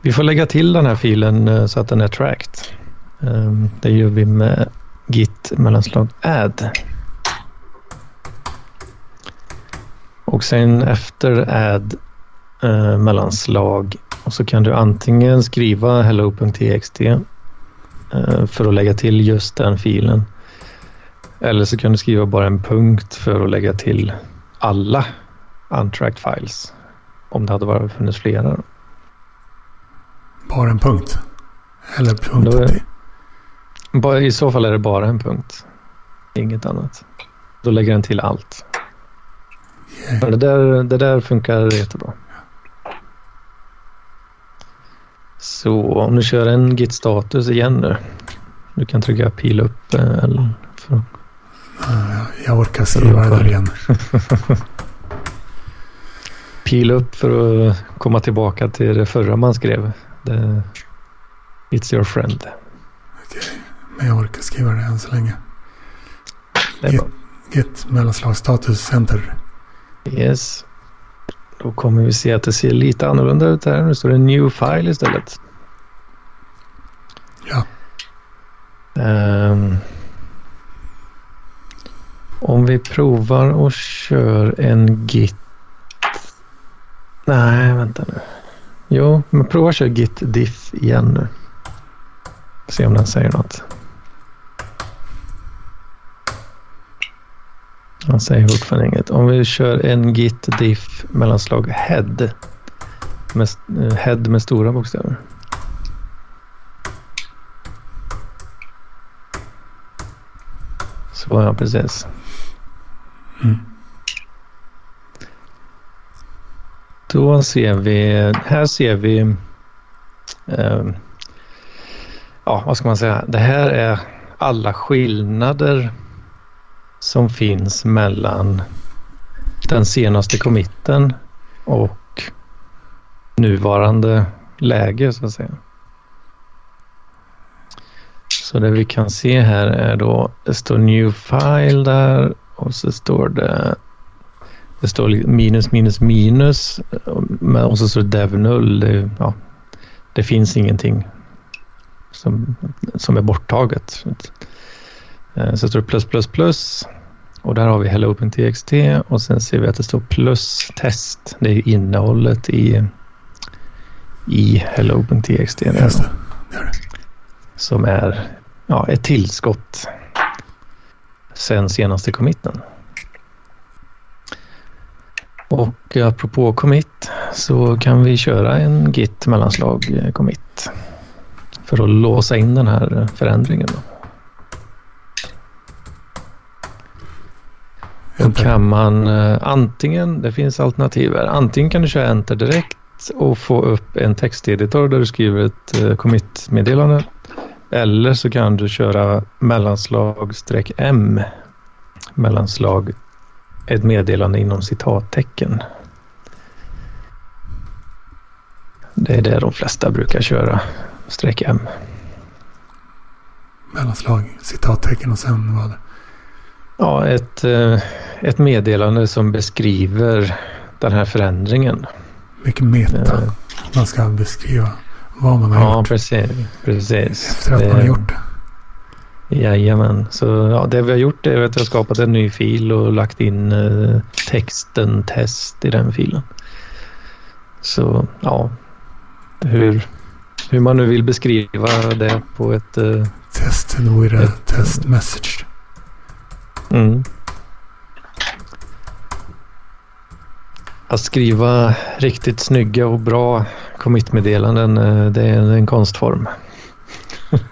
Vi får lägga till den här filen uh, så att den är tracked. Um, det gör vi med git mellanslag add. Och sen efter add eh, mellanslag och så kan du antingen skriva hello.txt eh, för att lägga till just den filen. Eller så kan du skriva bara en punkt för att lägga till alla untracked files. Om det hade varit funnits flera. Bara en punkt. Eller punkt är-. Bara, I så fall är det bara en punkt. Inget annat. Då lägger den till allt. Men det där, det där funkar jättebra. Så om du kör en git status igen nu. Du kan trycka pil upp eh, eller för, Ja, Jag orkar skriva det där igen. pil upp för att komma tillbaka till det förra man skrev. Det, It's your friend. Men jag orkar skriva det än så länge. Det är bra. Git mellanslag status center. Yes. Då kommer vi se att det ser lite annorlunda ut här. Nu står det new file istället. Ja. Ehm, Om vi provar och kör en git. Nej, vänta nu. Jo, men prova att köra git diff igen nu. Se om den säger något. Han säger fortfarande inget. Om vi kör en git diff mellanslag head. Med, eh, head med stora bokstäver. Så ja, precis. Mm. Då ser vi, här ser vi, eh, ja vad ska man säga, det här är alla skillnader som finns mellan den senaste committen och nuvarande läge så att säga. Så det vi kan se här är då, det står new file där och så står det det står minus minus minus och så står det dev null. Det, ja, det finns ingenting som, som är borttaget. Eh, så står det plus plus plus och där har vi hello open.txt och sen ser vi att det står plus test. Det är innehållet i, i hello open.txt. Just det. det, är det. Som är ja, ett tillskott sen senaste committen. Och apropå commit så kan vi köra en git mellanslag eh, commit för att låsa in den här förändringen. Då. Då kan man eh, antingen, det finns alternativ här, antingen kan du köra enter direkt och få upp en texteditor där du skriver ett eh, commit-meddelande. Eller så kan du köra mellanslag streck m mellanslag ett meddelande inom citattecken. Det är det de flesta brukar köra, streck M. Mellanslag, citattecken och sen vad? Ja, ett, eh, ett meddelande som beskriver den här förändringen. Mycket meta. Uh, man ska beskriva vad man har ja, gjort. Ja, precis, precis. Efter att det, man har gjort det. Jajamän, så ja, det vi har gjort är att vi har skapat en ny fil och lagt in eh, texten test i den filen. Så ja, hur, hur man nu vill beskriva det på ett... Eh, test with a ett, test message. Mm. Att skriva riktigt snygga och bra commitmeddelanden, eh, det är en konstform.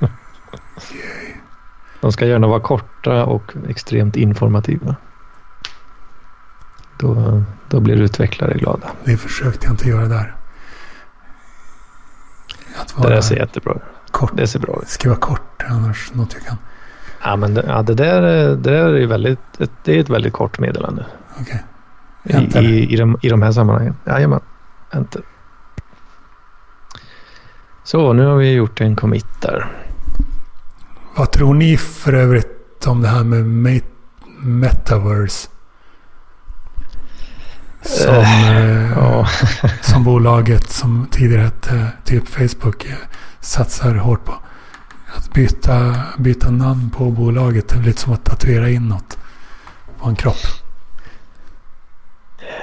De ska gärna vara korta och extremt informativa. Då, då blir utvecklare glada. Det försökte jag inte göra där. det där ser jättebra ut. Det ser bra ut. Skriva kort, annars något jag kan. Ja, men det, ja, det där, det där är, väldigt, det är ett väldigt kort meddelande. Okej. Okay. I, i, i, de, I de här sammanhangen. Jajamän. Enter. Så, nu har vi gjort en commit där. Vad tror ni för övrigt om det här med metaverse? Som, uh, ja. som bolaget som tidigare hette typ Facebook eh, satsar hårt på. Att byta, byta namn på bolaget är lite som att tatuera in något på en kropp.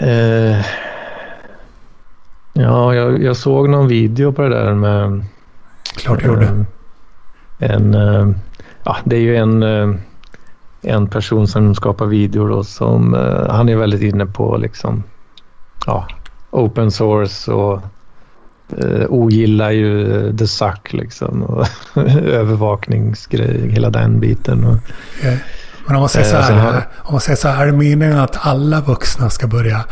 Uh, ja, jag, jag, såg någon video på det där med... Klart du gjorde en, eh, ja, det är ju en, eh, en person som skapar videor då som eh, han är väldigt inne på liksom ja, open source och eh, ogillar ju the suck liksom och övervakningsgrej, hela den biten. Och, yeah. Men om man säger så här, har... om man säger så här, är det meningen att alla vuxna ska börja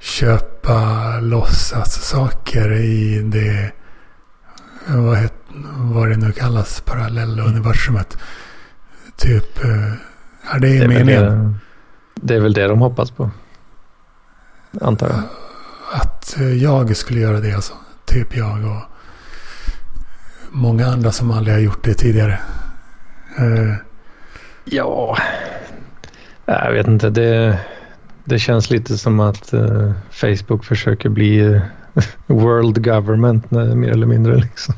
köpa låtsas saker i det, vad heter vad det nu kallas, parallelluniversumet. Typ, eh, är det, det meningen? Det, det är väl det de hoppas på. Antar jag. Att eh, jag skulle göra det alltså. Typ jag och många andra som aldrig har gjort det tidigare. Uh, ja, jag vet inte. Det, det känns lite som att uh, Facebook försöker bli uh, world government mer eller mindre. Liksom.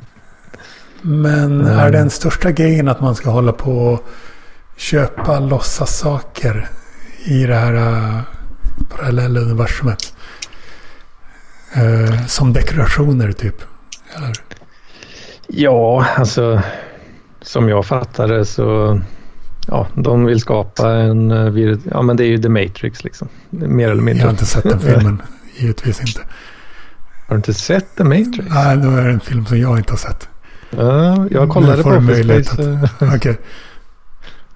Men mm. är den största grejen att man ska hålla på och köpa låtsassaker i det här parallella universumet. Uh, som dekorationer typ. Eller? Ja, alltså som jag fattar det så ja, de vill skapa en... eh, Ja, men det är ju The Matrix liksom. Mer eller mindre. Jag har inte sett den filmen. Givetvis inte. Har du inte sett The Matrix? Nej, då är det en film som jag inte har sett. Ja, jag kollade på Office Space eh, Okej.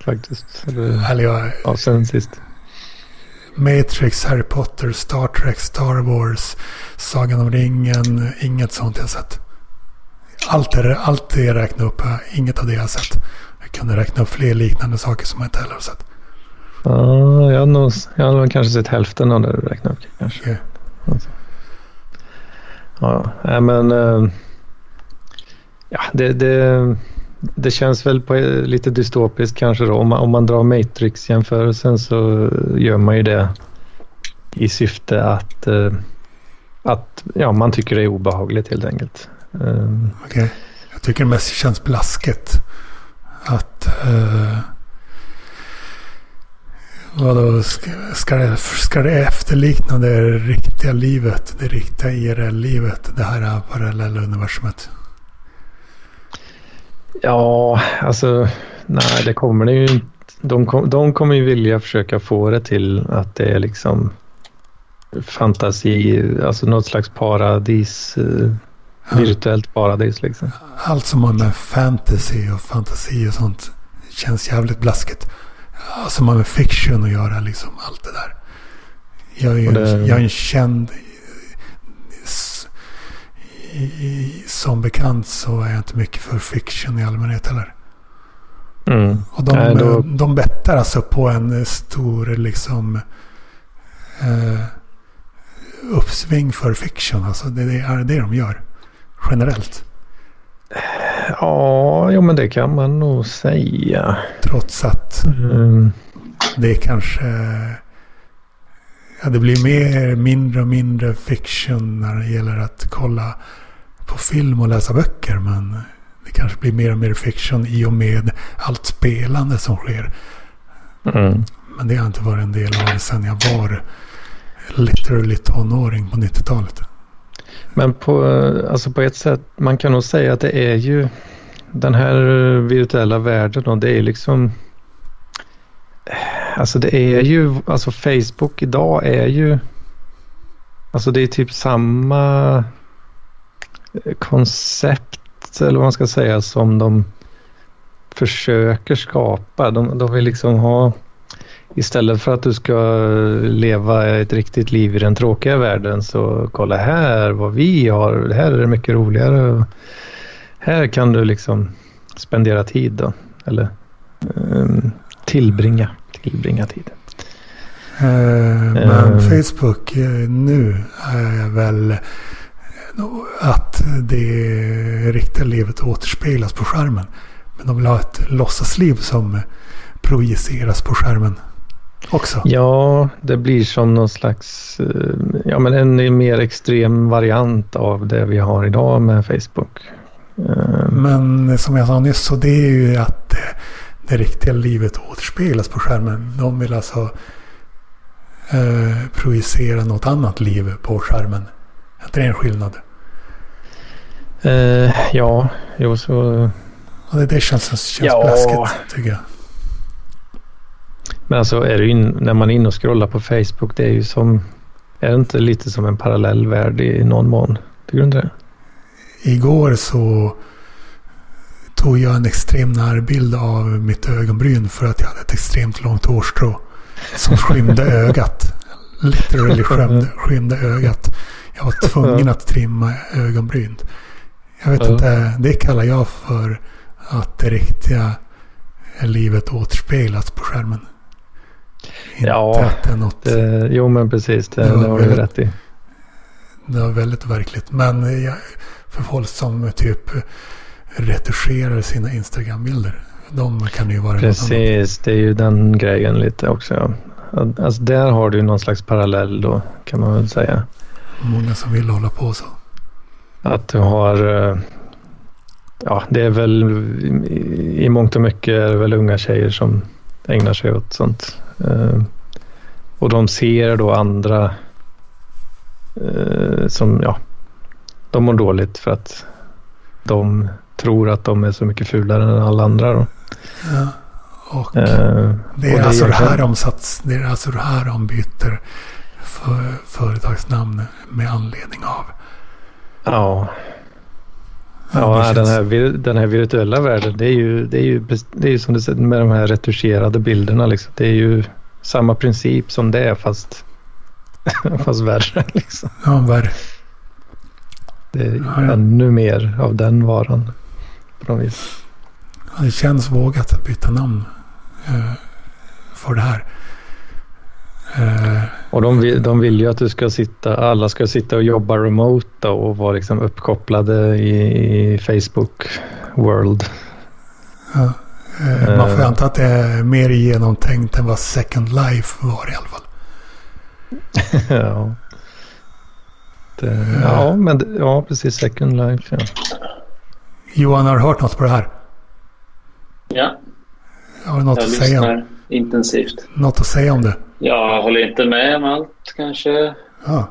faktiskt. Eller, Eller jag... ja, sen sist. Matrix, Harry Potter, Star Trek, Star Wars, Sagan om ringen. Inget sånt jag sett. Allt det, allt det jag räknade upp, inget av det jag har sett. Jag kunde räkna upp fler liknande saker som jag inte heller har sett. Ja, jag har, nog, jag har nog kanske sett hälften av det du räknade upp. Kanske. Okej. Alltså. Ja, men... eh, Ja, det, det, det känns väl på eh, lite dystopiskt kanske då. Om man, om man drar Matrix-jämförelsen så gör man ju det i syfte att, eh, att ja, man tycker det är obehagligt helt enkelt. Eh, Okej. Jag tycker det mest känns blaskigt. Att... Uh, vadå, ska, det, ska det efterlikna det riktiga livet? Det riktiga IRL-livet? Det här parallella universumet? Ja, alltså nej, det kommer det ju inte. De, kom, de kommer ju vilja försöka få det till att det är liksom fantasi, alltså något slags paradis, eh, virtuellt paradis liksom. Allt som har med fantasy och fantasi och sånt känns jävligt blaskigt. Allt som har med fiction att göra liksom. Allt det där. Jag är ju det- en, jag är en känd... I, som bekant så är jag inte mycket för fiction i allmänhet heller. Mm. Och de, Nej, då- de bettar alltså på en stor liksom eh, uppsving för fiction. Alltså det, det är det de gör. Generellt. Ja, jo, men det kan man nog säga. Trots att Mm. det kanske... Ja, det blir mer, mindre och mindre fiction när det gäller att kolla på film och läsa böcker. Men det kanske blir mer och mer fiction i och med allt spelande som sker. Mm. Men det har inte varit en del av det sedan jag var literally tonåring på 90-talet. Men på, alltså på ett sätt, man kan nog säga att det är ju den här virtuella världen och det är liksom Alltså det är ju, alltså Facebook idag är ju Alltså det är typ samma koncept eller vad man ska säga som de försöker skapa. De, de vill liksom ha Istället för att du ska leva ett riktigt liv i den tråkiga världen så kolla här vad vi har. Här är det mycket roligare. Här kan du liksom spendera tid då. Eller um, tillbringa, tillbringa tid. Eh, men Eh. Facebook eh, nu är väl att det riktiga livet återspelas på skärmen. Men de vill ha ett låtsasliv som projiceras på skärmen också. Ja, det blir som någon slags, eh, ja men en mer extrem variant av det vi har idag med Facebook. Eh, Men som jag sa nyss så det är ju att det, riktiga livet återspelas på skärmen. De vill alltså eh, projicera något annat liv på skärmen. Är inte det en skillnad? eh, ja, jo så Och det, det känns, känns Ja. blaskigt tycker jag. Men alltså är det in, när man är inne och scrollar på Facebook, det är ju som, är det inte lite som en parallell värld i någon mån? Tycker du inte det? Igår så tog jag en extrem närbild av mitt ögonbryn för att jag hade ett extremt långt hårstrå som skymde ögat. Literally skymde, skymde ögat. Jag var tvungen att trimma ögonbryn. Jag vet inte, det kallar jag för att det riktiga livet återspelas på skärmen. Inte Ja, att det är något... det jo men precis, det, Det det, har du väldigt- rätt i. Det var väldigt verkligt. Men jag, för folk som typ retuscherar sina Instagram-bilder. De kan ju vara. Precis, det är ju den grejen lite också. Ja. Alltså där har du någon slags parallell då, kan man väl säga. Många som vill hålla på så. Att du har, eh, ja det är väl i- mångt och mycket är det väl unga tjejer som ägnar sig åt sånt. Eh, och de ser då andra eh, som, ja, de mår dåligt för att de tror att de är så mycket fulare än alla andra. Då. Ja. Och Eh, det är och alltså det här de sats, det är alltså det här de byter för, företagsnamn med anledning av. Ja, ja den, här, den här virtuella världen, det är ju, det är ju, det är ju som du säger med de här retuscherade bilderna. Liksom. Det är ju samma princip som det är fast, fast värre. Liksom. Ja, värre. Det är Ja, ja. ännu mer av den varan. På något vis. Ja, Det känns vågat att byta namn eh, för det här. Eh, Och de vill, de vill ju att du ska sitta, alla ska sitta och jobba remote då och vara liksom uppkopplade i, i Facebook World. ja, eh, man får Eh. anta att det är mer genomtänkt än vad Second Life var i alla fall. ja. Det, ja, men ja, precis. Second Life. Ja. Johan, har du hört något på det här? Ja, Har du något jag att, säga om, intensivt. något att säga om det? Jag håller inte med om allt kanske. Ja.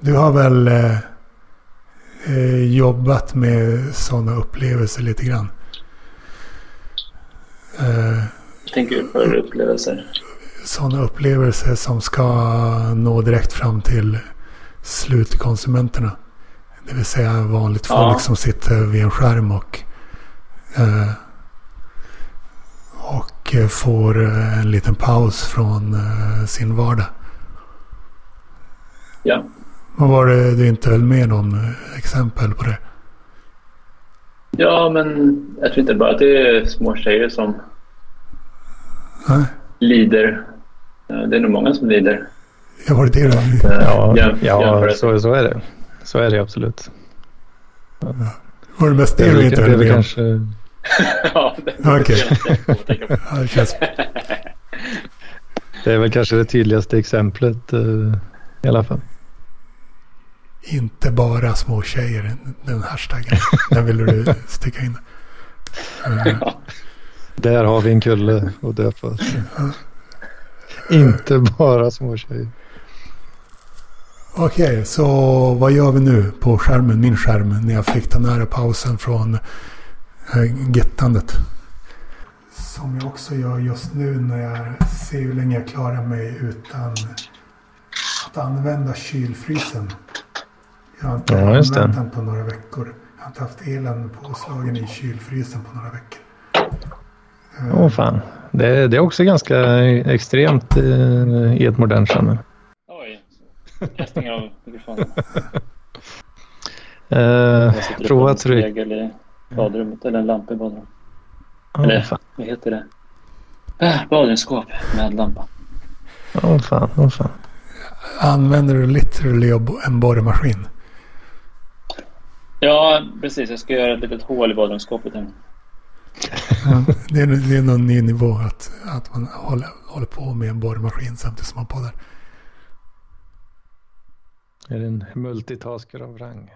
Du har väl eh, eh, jobbat med sådana upplevelser lite grann? Eh, Tänker du för upplevelser? sådana upplevelser som ska nå direkt fram till slutkonsumenterna. Det vill säga vanligt folk Ja. som sitter vid en skärm och, eh, och eh, får eh, en liten paus från eh, sin vardag. Ja. Vad var det du inte höll med om exempel på det? Ja, men jag tror inte bara att det är små tjejer som Nej, lider. Det är nog många som lider. ja, var det det du... Eh, Ja, ja så, så är det. Så är det absolut. Var det mest Det det är du inte höll med om? kanske... ja, det. Ja, det känns... Det är väl kanske det tydligaste exemplet eh, i alla fall. Inte bara små tjejer, den hashtaggen. Den ville du sticka in. Eh, Där har vi en kulle att döpa oss. Inte bara små tjejer. Okej, så vad gör vi nu på skärmen, min skärm, när jag fick den här pausen från äh, gettandet? Som jag också gör just nu när jag ser hur länge jag klarar mig utan att använda kylfrysen. Jag har inte Ja, just det. använt den på några veckor. Jag har inte haft elen påslagen i kylfrysen på några veckor. Åh fan. Det, är- det är också ganska extremt eh, i ett modernt samhälle. Oj. Kastning av mikrofonen. Eh, prova på badrummet. Eller en lampa i badrummet. Åh Eller fan. vad heter det? Äh, badrumsskåp med lampa. Åh fan. Åh fan. Använder du literally en borrmaskin? Ja, precis. Jag ska göra ett litet hål i badrumsskåpet. Ja, det, är, det är någon ny nivå att, att man håller, håller på med en borrmaskin samtidigt som man poddar. Är det en multitasker av rang?